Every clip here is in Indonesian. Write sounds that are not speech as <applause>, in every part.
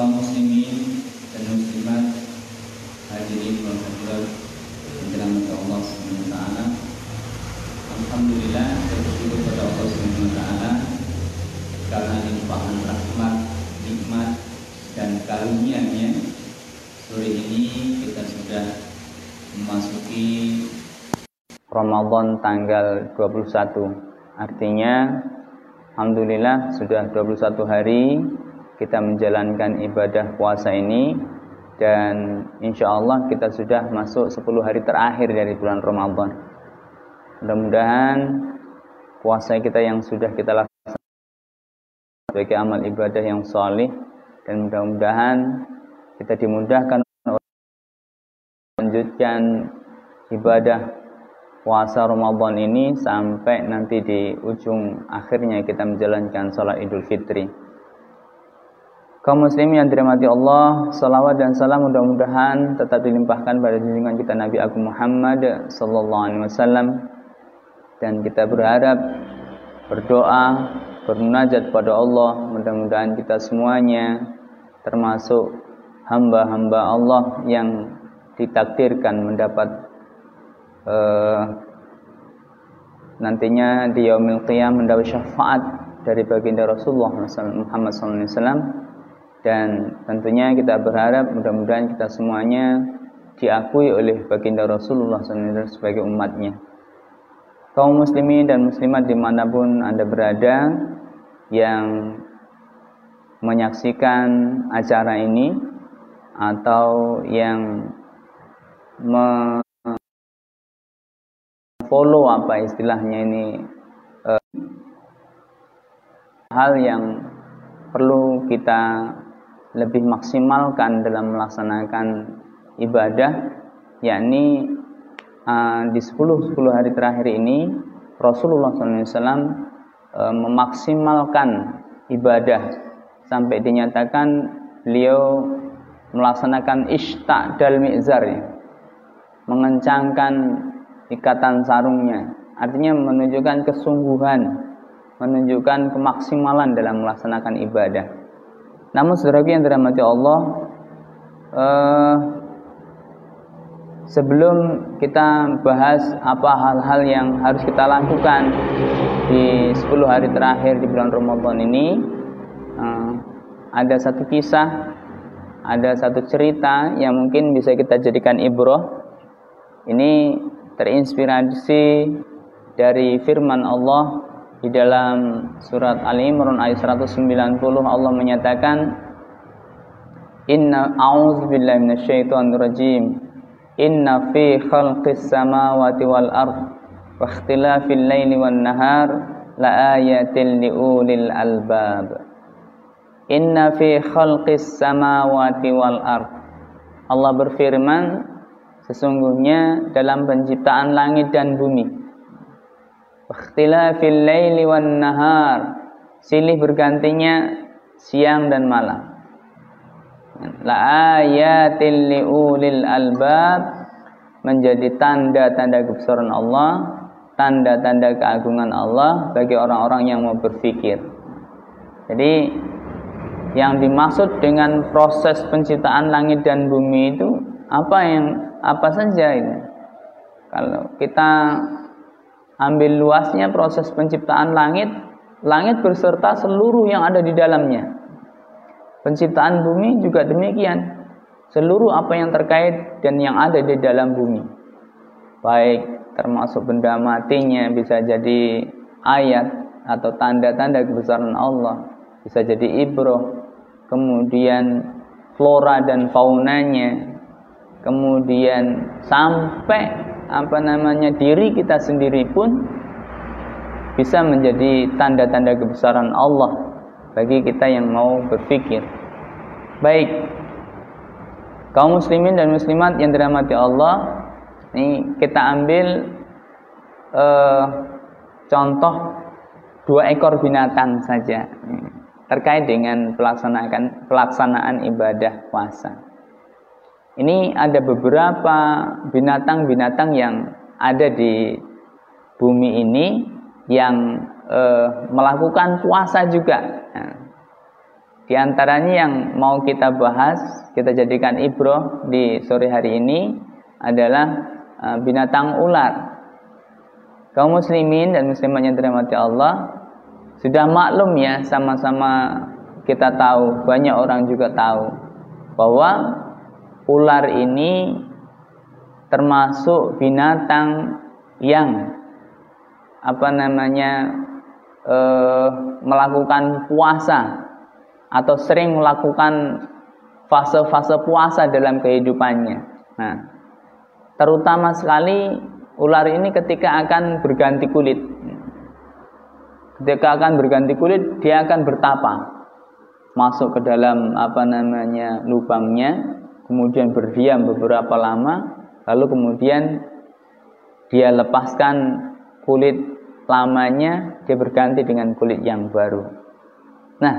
kaum muslimin dan muslimat hadirin wal hadirat dirahmati Allah Subhanahu wa taala. Alhamdulillah bersyukur kepada Allah Subhanahu wa taala karena limpahan rahmat, nikmat dan karunia-Nya sore ini kita sudah memasuki Ramadan tanggal 21 Artinya Alhamdulillah sudah 21 hari kita menjalankan ibadah puasa ini dan insya Allah kita sudah masuk 10 hari terakhir dari bulan Ramadan. Mudah-mudahan puasa kita yang sudah kita laksanakan sebagai amal ibadah yang solih dan mudah-mudahan kita dimudahkan melanjutkan ibadah puasa Ramadan ini sampai nanti di ujung akhirnya kita menjalankan sholat Idul Fitri. Kaum muslimin yang dirahmati Allah, salawat dan salam mudah-mudahan tetap dilimpahkan pada junjungan kita Nabi Agung Muhammad sallallahu alaihi wasallam. Dan kita berharap berdoa, bermunajat pada Allah, mudah-mudahan kita semuanya termasuk hamba-hamba Allah yang ditakdirkan mendapat uh, nantinya di yaumil qiyam mendapat syafaat dari baginda Rasulullah Muhammad SAW dan tentunya kita berharap mudah-mudahan kita semuanya diakui oleh baginda Rasulullah SAW sebagai umatnya. Kaum muslimin dan muslimat di mana pun anda berada yang menyaksikan acara ini atau yang follow apa istilahnya ini uh, hal yang perlu kita lebih maksimalkan dalam melaksanakan ibadah yakni uh, di 10 10 hari terakhir ini Rasulullah SAW uh, memaksimalkan ibadah. Sampai dinyatakan beliau melaksanakan ishta dal mi'zar mengencangkan ikatan sarungnya. Artinya menunjukkan kesungguhan menunjukkan kemaksimalan dalam melaksanakan ibadah namun saudara yang dirahmati Allah eh, sebelum kita bahas apa hal-hal yang harus kita lakukan di 10 hari terakhir di bulan Ramadan ini eh, ada satu kisah ada satu cerita yang mungkin bisa kita jadikan ibroh. Ini terinspirasi dari firman Allah di dalam surat Ali Imran ayat 190 Allah menyatakan Inna a'udzubillahi minasyaitonir rajim Inna fi khalqis samawati wal ard wa ikhtilafil laili wan nahar la ayatin liulil albab. Inna fi khalqis samawati wal ard. Allah berfirman sesungguhnya dalam penciptaan langit dan bumi ikhtilafil laili wan nahar. Silih bergantinya siang dan malam. La ayatil liulil albab. Menjadi tanda-tanda kebesaran Allah tanda-tanda keagungan Allah bagi orang-orang yang mau berpikir jadi yang dimaksud dengan proses penciptaan langit dan bumi itu apa yang apa saja ini. Kalau kita ambil luasnya proses penciptaan langit, langit berserta seluruh yang ada di dalamnya. Penciptaan bumi juga demikian. Seluruh apa yang terkait dan yang ada di dalam bumi. Baik termasuk benda matinya bisa jadi ayat atau tanda-tanda kebesaran Allah, bisa jadi ibroh. Kemudian flora dan faunanya, kemudian sampai apa namanya diri kita sendiri pun bisa menjadi tanda-tanda kebesaran Allah bagi kita yang mau berpikir. Baik, kaum muslimin dan muslimat yang dirahmati Allah, ini kita ambil uh, contoh dua ekor binatang saja terkait dengan pelaksanaan pelaksanaan ibadah puasa. Ini ada beberapa binatang-binatang yang ada di bumi ini yang uh, melakukan puasa juga. Nah, di antaranya yang mau kita bahas, kita jadikan ibroh di sore hari ini adalah uh, binatang ular. Kaum muslimin dan muslimat yang dirahmati Allah sudah maklum ya sama-sama kita tahu, banyak orang juga tahu bahwa ular ini termasuk binatang yang apa namanya eh, melakukan puasa atau sering melakukan fase-fase puasa dalam kehidupannya. Nah, terutama sekali ular ini ketika akan berganti kulit. Ketika akan berganti kulit, dia akan bertapa. Masuk ke dalam apa namanya lubangnya, kemudian berdiam beberapa lama, lalu kemudian dia lepaskan kulit lamanya, dia berganti dengan kulit yang baru. Nah,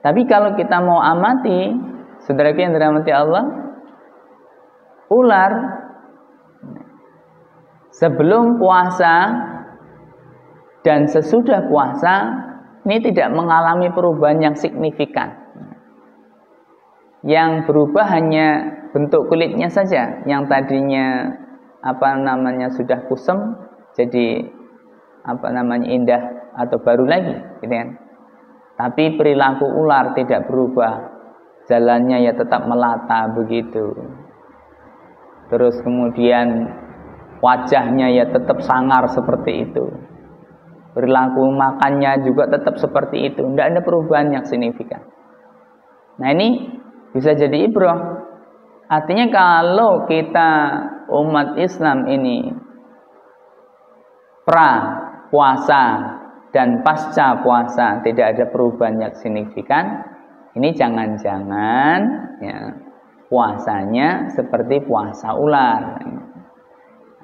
tapi kalau kita mau amati, saudara yang dirahmati Allah, ular sebelum puasa dan sesudah puasa ini tidak mengalami perubahan yang signifikan. Yang berubah hanya bentuk kulitnya saja, yang tadinya apa namanya sudah kusem jadi apa namanya indah atau baru lagi, gitu kan? Tapi perilaku ular tidak berubah. Jalannya ya tetap melata begitu. Terus kemudian wajahnya ya tetap sangar seperti itu. Perilaku makannya juga tetap seperti itu. Tidak ada perubahan yang signifikan. Nah ini bisa jadi ibroh. Artinya kalau kita umat Islam ini pra puasa dan pasca puasa tidak ada perubahan yang signifikan, ini jangan-jangan ya, puasanya seperti puasa ular.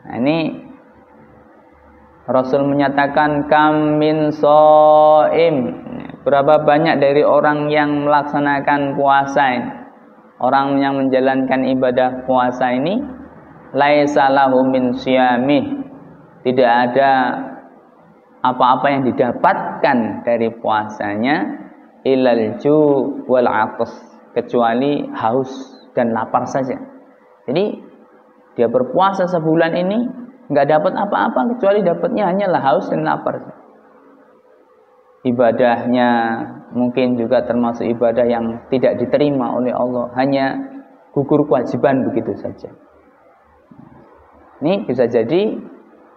Nah, ini Rasul menyatakan kamin soim. Berapa banyak dari orang yang melaksanakan puasa ini? Orang yang menjalankan ibadah puasa ini laisa lahu min Tidak ada apa-apa yang didapatkan dari puasanya ilal ju wal atas kecuali haus dan lapar saja. Jadi dia berpuasa sebulan ini nggak dapat apa-apa kecuali dapatnya hanyalah haus dan lapar. Ibadahnya mungkin juga termasuk ibadah yang tidak diterima oleh Allah, hanya gugur kewajiban begitu saja. Ini bisa jadi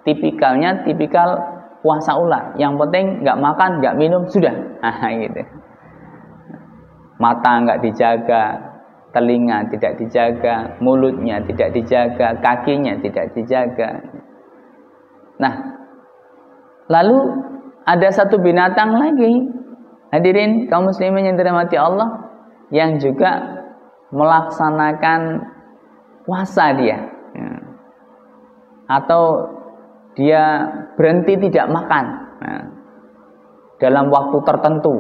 tipikalnya tipikal puasa ular. Yang penting nggak makan, nggak minum, sudah. <laughs> Nah, gitu. Mata nggak dijaga, telinga tidak dijaga, mulutnya tidak dijaga, kakinya tidak dijaga. Nah, lalu ada satu binatang lagi, hadirin kaum muslimin yang dirahmati Allah, yang juga melaksanakan puasa dia, ya. atau dia berhenti tidak makan nah, dalam waktu tertentu.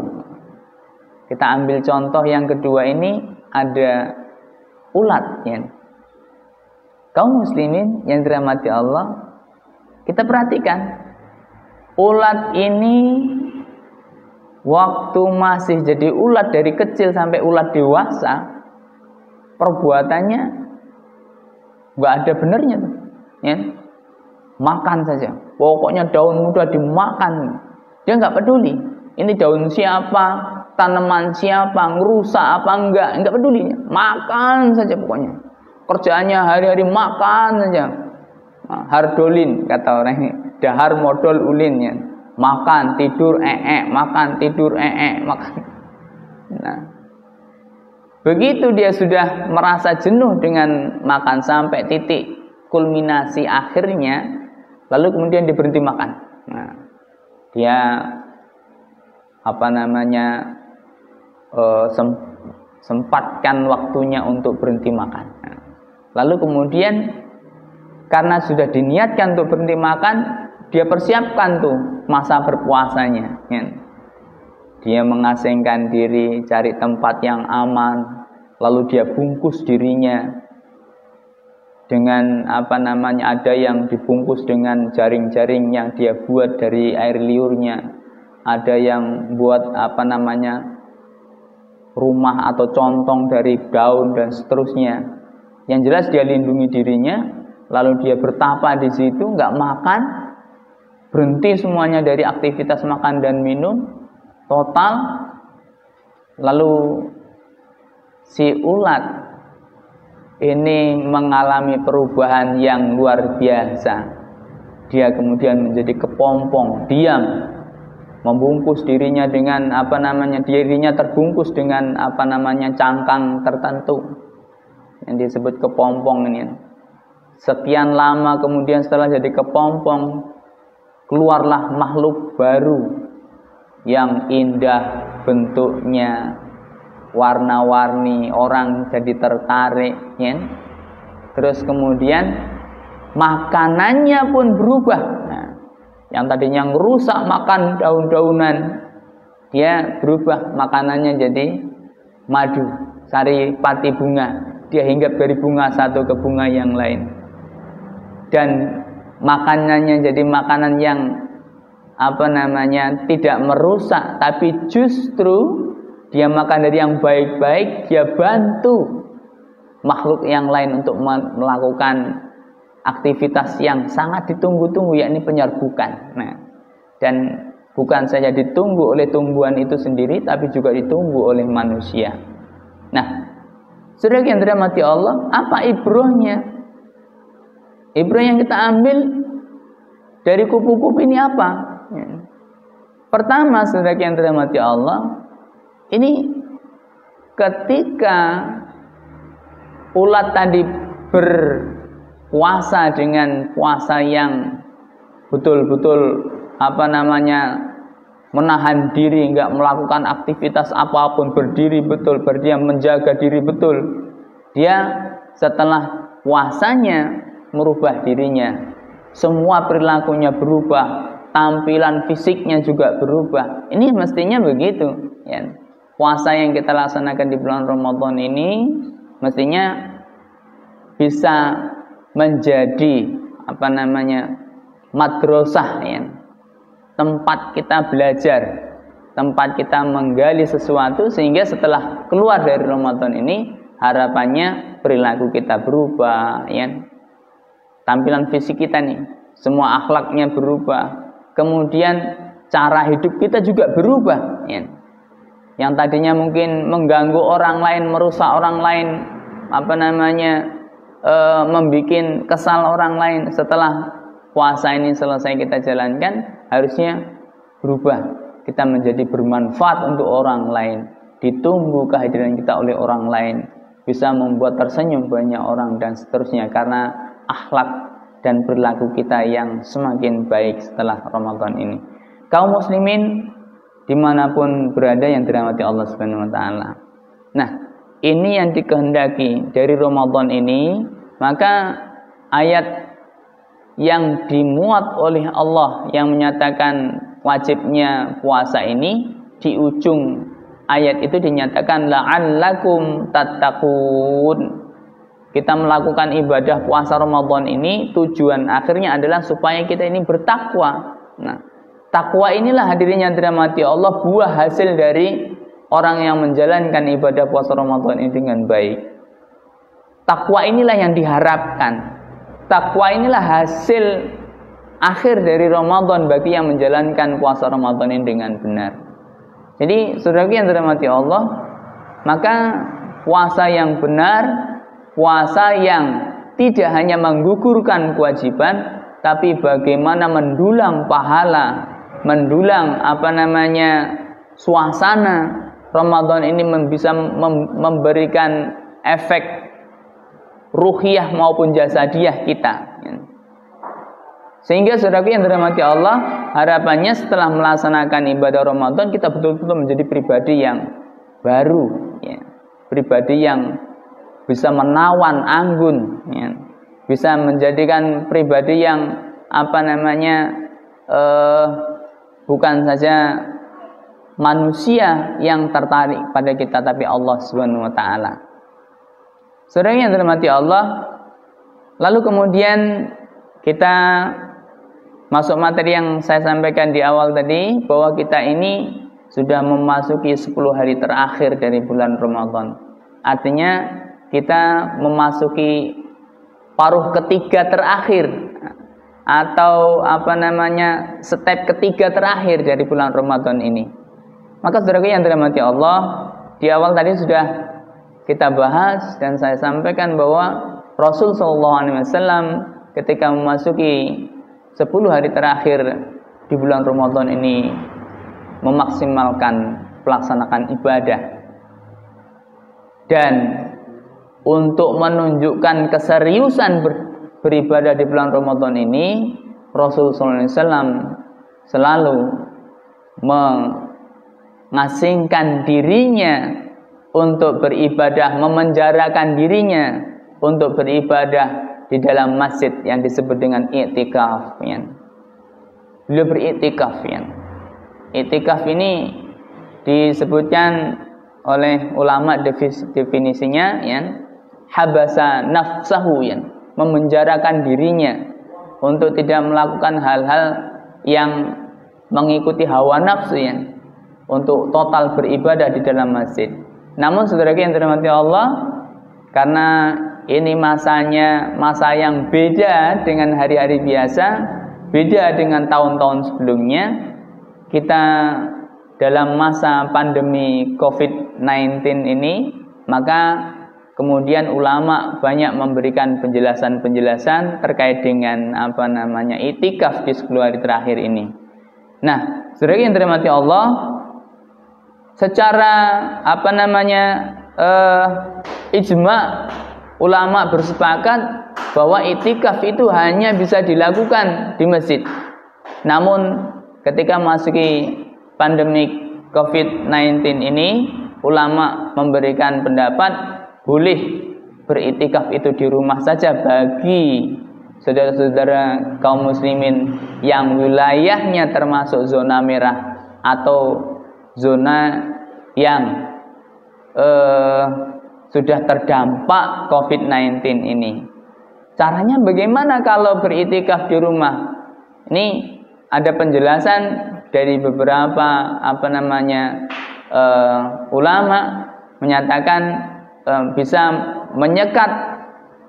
Kita ambil contoh yang kedua ini ada ulat ya. Kaum muslimin yang dirahmati Allah, kita perhatikan ulat ini waktu masih jadi ulat dari kecil sampai ulat dewasa, perbuatannya nggak ada benernya tuh. Ya makan saja. Pokoknya daun muda dimakan. Dia nggak peduli. Ini daun siapa, tanaman siapa, ngerusak apa enggak, enggak peduli. Makan saja pokoknya. Kerjaannya hari-hari makan saja. Nah, hardolin kata orang ini. Dahar modal ulinnya. Makan, tidur, ee, -e, makan, tidur, ee, -e, makan. Nah, begitu dia sudah merasa jenuh dengan makan sampai titik kulminasi akhirnya lalu kemudian dia berhenti makan. Nah, dia apa namanya uh, sem sempatkan waktunya untuk berhenti makan. Nah, lalu kemudian karena sudah diniatkan untuk berhenti makan, dia persiapkan tuh masa berpuasanya. Ya. Dia mengasingkan diri, cari tempat yang aman, lalu dia bungkus dirinya dengan apa namanya ada yang dibungkus dengan jaring-jaring yang dia buat dari air liurnya, ada yang buat apa namanya rumah atau contong dari daun dan seterusnya. Yang jelas dia lindungi dirinya, lalu dia bertapa di situ, nggak makan, berhenti semuanya dari aktivitas makan dan minum, total, lalu si ulat ini mengalami perubahan yang luar biasa. Dia kemudian menjadi kepompong, diam, membungkus dirinya dengan apa namanya dirinya terbungkus dengan apa namanya cangkang tertentu yang disebut kepompong ini sekian lama kemudian setelah jadi kepompong keluarlah makhluk baru yang indah bentuknya warna-warni orang jadi tertarik ya terus kemudian makanannya pun berubah nah, yang tadinya ngerusak makan daun-daunan, dia berubah makanannya jadi madu, sari pati bunga. Dia hinggap dari bunga satu ke bunga yang lain. Dan makanannya jadi makanan yang apa namanya tidak merusak tapi justru dia makan dari yang baik-baik dia bantu makhluk yang lain untuk melakukan aktivitas yang sangat ditunggu-tunggu yakni penyerbukan. Nah, dan bukan saja ditunggu oleh tumbuhan itu sendiri tapi juga ditunggu oleh manusia. Nah, Saudara yang dirahmati Allah, apa ibrohnya? Ibroh yang kita ambil dari kupu-kupu ini apa? Pertama, saudara yang dirahmati Allah, ini ketika ulat tadi ber puasa dengan puasa yang betul-betul apa namanya menahan diri, nggak melakukan aktivitas apa pun, berdiri betul, berdiam, menjaga diri betul. Dia setelah puasanya merubah dirinya, semua perilakunya berubah, tampilan fisiknya juga berubah. Ini mestinya begitu. Ya. Puasa yang kita laksanakan di bulan Ramadan ini mestinya bisa menjadi apa namanya madrasah ya. tempat kita belajar tempat kita menggali sesuatu sehingga setelah keluar dari Ramadan ini harapannya perilaku kita berubah ya tampilan fisik kita nih semua akhlaknya berubah. Kemudian cara hidup kita juga berubah ya. Yang tadinya mungkin mengganggu orang lain merusak orang lain apa namanya e, membuat kesal orang lain setelah puasa ini selesai kita jalankan harusnya berubah. Kita menjadi bermanfaat untuk orang lain ditunggu kehadiran kita oleh orang lain bisa membuat tersenyum banyak orang dan seterusnya. Karena akhlak dan perilaku kita yang semakin baik setelah Ramadan ini kaum muslimin di mana pun berada yang dirahmati Allah Subhanahu Wa Taala nah ini yang dikehendaki dari Ramadan ini maka ayat yang dimuat oleh Allah yang menyatakan wajibnya puasa ini di ujung ayat itu dinyatakan la'allakum tattaqun. Kita melakukan ibadah puasa Ramadan ini tujuan akhirnya adalah supaya kita ini bertakwa. Nah, takwa inilah hadirin yang dirahmati Allah buah hasil dari orang yang menjalankan ibadah puasa Ramadan ini dengan baik. Takwa inilah yang diharapkan. Takwa inilah hasil akhir dari Ramadan bagi yang menjalankan puasa Ramadan ini dengan benar. Jadi, saudara yang dirahmati Allah, maka puasa yang benar, puasa yang tidak hanya menggugurkan kewajiban, tapi bagaimana mendulang pahala, mendulang apa namanya suasana Ramadan ini bisa memberikan efek ruhiyah maupun jasadiah kita. Sehingga saudara yang dirahmati Allah, harapannya setelah melaksanakan ibadah Ramadan kita betul-betul menjadi pribadi yang baru, ya. pribadi yang bisa menawan anggun, ya. bisa menjadikan pribadi yang apa namanya uh, bukan saja manusia yang tertarik pada kita tapi Allah Subhanahu wa taala. Saudara yang dirahmati Allah, lalu kemudian kita masuk materi yang saya sampaikan di awal tadi bahwa kita ini sudah memasuki 10 hari terakhir dari bulan Ramadan. Artinya kita memasuki paruh ketiga terakhir atau apa namanya step ketiga terakhir dari bulan Ramadan ini. Maka saudara yang dirahmati Allah, di awal tadi sudah kita bahas dan saya sampaikan bahwa Rasul Shallallahu Alaihi Wasallam ketika memasuki 10 hari terakhir di bulan Ramadan ini memaksimalkan pelaksanakan ibadah dan untuk menunjukkan keseriusan ber, beribadah di bulan Ramadan ini Rasulullah SAW selalu mengasingkan dirinya untuk beribadah, memenjarakan dirinya untuk beribadah di dalam masjid yang disebut dengan i'tikaf ya. Beliau beriktikaf ya. Iktikaf ini disebutkan oleh ulama definisinya ya habasa nafsahu ya memenjarakan dirinya untuk tidak melakukan hal-hal yang mengikuti hawa nafsu ya untuk total beribadah di dalam masjid. Namun saudara yang dirahmati Allah karena ini masanya masa yang beda dengan hari-hari biasa, beda dengan tahun-tahun sebelumnya. Kita dalam masa pandemi COVID-19 ini, maka kemudian ulama banyak memberikan penjelasan-penjelasan terkait dengan apa namanya itikaf di 10 hari terakhir ini. Nah, saudara yang dirahmati Allah, secara apa namanya uh, ijma ulama bersepakat bahwa itikaf itu hanya bisa dilakukan di masjid. Namun ketika masuki pandemik COVID-19 ini, ulama memberikan pendapat boleh beritikaf itu di rumah saja bagi saudara-saudara kaum muslimin yang wilayahnya termasuk zona merah atau zona yang eh, sudah terdampak COVID-19 ini. Caranya bagaimana kalau beritikaf di rumah? Ini ada penjelasan dari beberapa apa namanya uh, ulama menyatakan bisa menyekat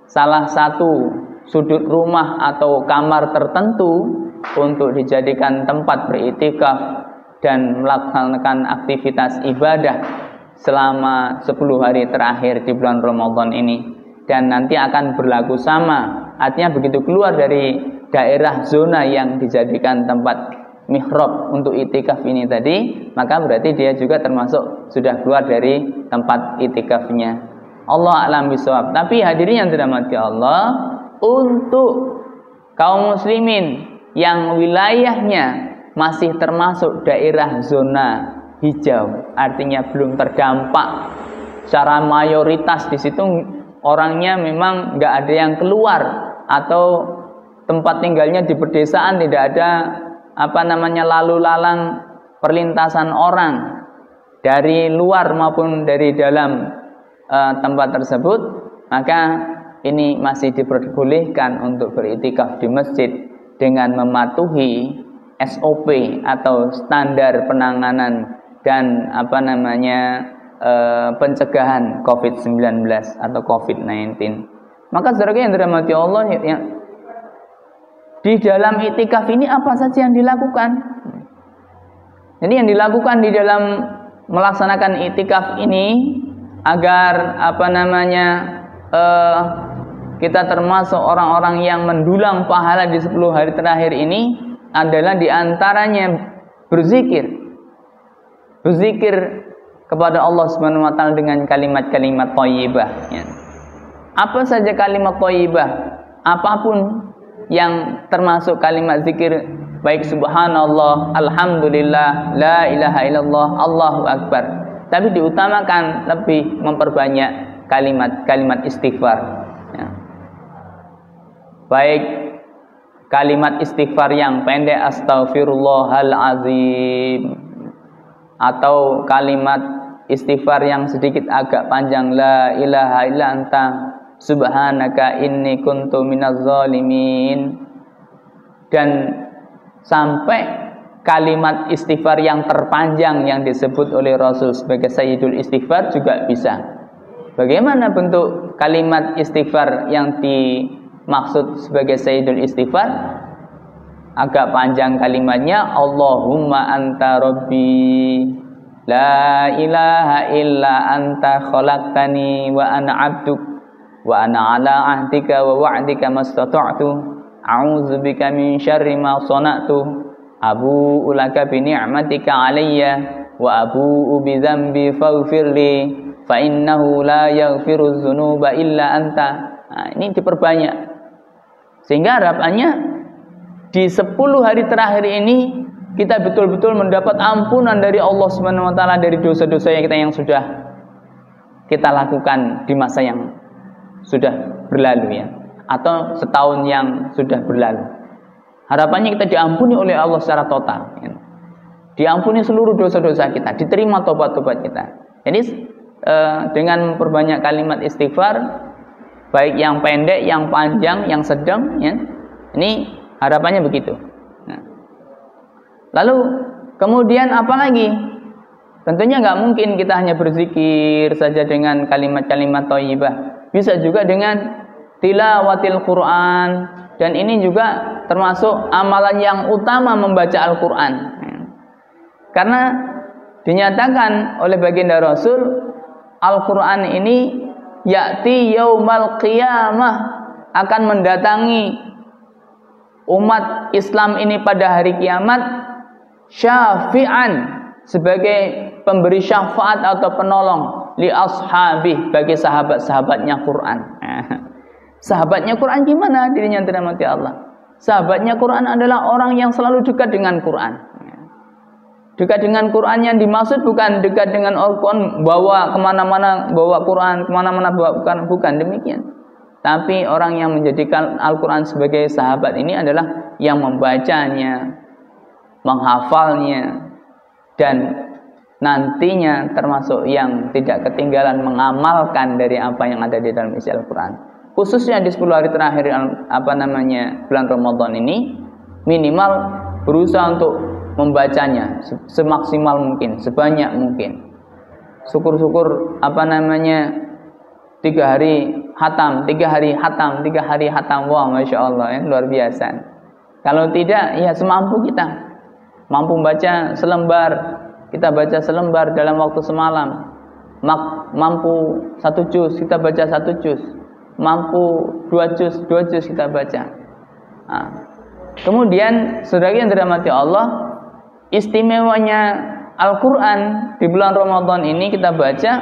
salah satu sudut rumah atau kamar tertentu untuk dijadikan tempat beritikaf dan melaksanakan aktivitas ibadah selama 10 hari terakhir di bulan Ramadan ini. Dan nanti akan berlaku sama. Artinya begitu keluar dari daerah zona yang dijadikan tempat mihrab untuk itikaf ini tadi maka berarti dia juga termasuk sudah keluar dari tempat itikafnya Allah alam bisawab tapi hadirin yang dirahmati Allah untuk kaum muslimin yang wilayahnya masih termasuk daerah zona hijau, artinya belum terdampak. Secara mayoritas di situ orangnya memang nggak ada yang keluar atau tempat tinggalnya di pedesaan tidak ada apa namanya lalu lalang perlintasan orang dari luar maupun dari dalam uh, tempat tersebut maka ini masih diperbolehkan untuk beritikaf di masjid dengan mematuhi SOP atau standar penanganan dan apa namanya e, pencegahan COVID-19 atau COVID-19. Maka saudara yang dirahmati Allah ya, di dalam itikaf ini apa saja yang dilakukan? Jadi yang dilakukan di dalam melaksanakan itikaf ini agar apa namanya e, kita termasuk orang-orang yang mendulang pahala di 10 hari terakhir ini adalah di antaranya berzikir berzikir kepada Allah Subhanahu wa taala dengan kalimat-kalimat thayyibah ya. Apa saja kalimat thayyibah? Apa pun yang termasuk kalimat zikir baik subhanallah, alhamdulillah, la ilaha illallah, Allahu akbar. Tapi diutamakan lebih memperbanyak kalimat-kalimat istighfar. Ya. Baik kalimat istighfar yang pendek astaghfirullahalazim atau kalimat istighfar yang sedikit agak panjang la ilaha illa anta subhanaka inni kuntu minaz zalimin dan sampai kalimat istighfar yang terpanjang yang disebut oleh Rasul sebagai Sayyidul Istighfar juga bisa. Bagaimana bentuk kalimat istighfar yang dimaksud sebagai Sayyidul Istighfar? Agak panjang kalimatnya Allahumma anta rabbi la ilaha illa anta khalaqtani wa ana abduk wa ana ala ahdika wa wa'dika mastata'tu. A'udzu bika min syarri ma sana'tu. Abu ulaka bi ni'matika alayya wa abu bi dzambi faghfirli fa innahu la yaghfiru dzunuba illa anta. Nah, ini diperbanyak. Sehingga harapannya di 10 hari terakhir ini kita betul-betul mendapat ampunan dari Allah Subhanahu wa taala dari dosa-dosa yang kita yang sudah kita lakukan di masa yang sudah berlalu ya atau setahun yang sudah berlalu. Harapannya kita diampuni oleh Allah secara total. Ya. Diampuni seluruh dosa-dosa kita, diterima tobat-tobat kita. Jadi eh, dengan memperbanyak kalimat istighfar, baik yang pendek, yang panjang, yang sedang, ya, ini harapannya begitu. Nah. Lalu kemudian apa lagi? Tentunya nggak mungkin kita hanya berzikir saja dengan kalimat-kalimat thayyibah. Bisa juga dengan tilawatil Quran. Dan ini juga termasuk amalan yang utama membaca Al-Quran. Karena dinyatakan oleh baginda Rasul Al-Quran ini yakti yaumal qiyamah akan mendatangi umat Islam ini pada hari kiamat syafi'an sebagai pemberi syafaat atau penolong li ashabi bagi sahabat-sahabatnya Quran. <laughs> Sahabatnya Quran gimana dirinya tidak mati Allah? Sahabatnya Quran adalah orang yang selalu dekat dengan Quran. Dekat dengan Quran yang dimaksud bukan dekat dengan Al-Quran bawa ke mana-mana bawa Quran ke mana-mana bawa bukan bukan demikian. Tapi orang yang menjadikan Al-Quran sebagai sahabat ini adalah yang membacanya, menghafalnya, dan nantinya termasuk yang tidak ketinggalan mengamalkan dari apa yang ada di dalam isi Al-Quran khususnya di 10 hari terakhir apa namanya bulan Ramadan ini minimal berusaha untuk membacanya semaksimal mungkin, sebanyak mungkin. Syukur-syukur apa namanya tiga hari hatam, tiga hari hatam, tiga hari hatam, wah masya Allah ya luar biasa. Kalau tidak, ya semampu kita mampu baca selembar, kita baca selembar dalam waktu semalam. Mampu satu juz, kita baca satu juz mampu dua juz dua juz kita baca. Nah, kemudian saudara yang dirahmati Allah, istimewanya Al-Quran di bulan Ramadan ini kita baca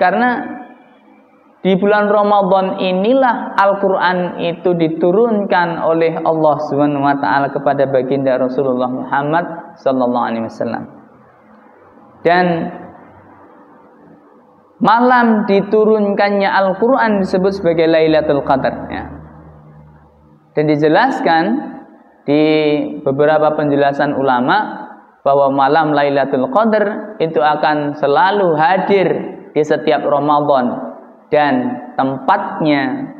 karena di bulan Ramadan inilah Al-Quran itu diturunkan oleh Allah Subhanahu wa taala kepada baginda Rasulullah Muhammad sallallahu alaihi wasallam. Dan malam diturunkannya Al-Quran disebut sebagai Lailatul Qadar. Ya. Dan dijelaskan di beberapa penjelasan ulama bahwa malam Lailatul Qadar itu akan selalu hadir di setiap Ramadan dan tempatnya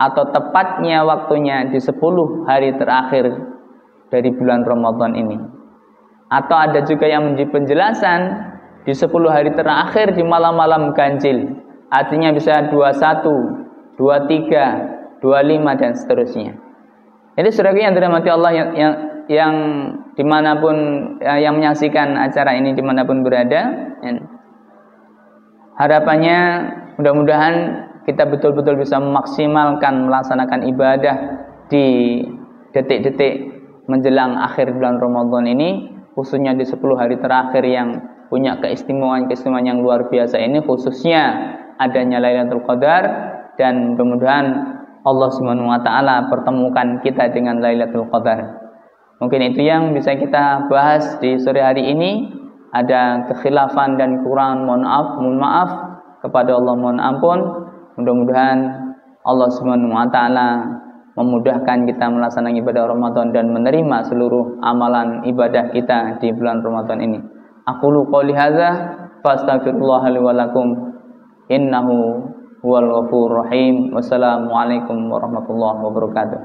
atau tepatnya waktunya di 10 hari terakhir dari bulan Ramadan ini. Atau ada juga yang menjadi penjelasan di 10 hari terakhir di malam-malam ganjil. Artinya bisa 21, 23, 25 dan seterusnya. Jadi saudara yang dirahmati Allah yang, yang yang di mana pun ya, yang menyaksikan acara ini di mana pun berada, ya, harapannya mudah-mudahan kita betul-betul bisa memaksimalkan melaksanakan ibadah di detik-detik menjelang akhir bulan Ramadan ini, khususnya di 10 hari terakhir yang punya keistimewaan-keistimewaan yang luar biasa ini khususnya adanya Lailatul Qadar dan mudah-mudahan Allah Subhanahu wa taala pertemukan kita dengan Lailatul Qadar. Mungkin itu yang bisa kita bahas di sore hari ini. Ada kekhilafan dan kurang mohon maaf, mohon maaf kepada Allah mohon ampun. Mudah-mudahan Allah Subhanahu wa taala memudahkan kita melaksanakan ibadah Ramadan dan menerima seluruh amalan ibadah kita di bulan Ramadan ini. Aku lupa lihaza, fastaghfirullah liwalakum, innahu huwal ghafurur rahim. Wassalamualaikum warahmatullahi wabarakatuh.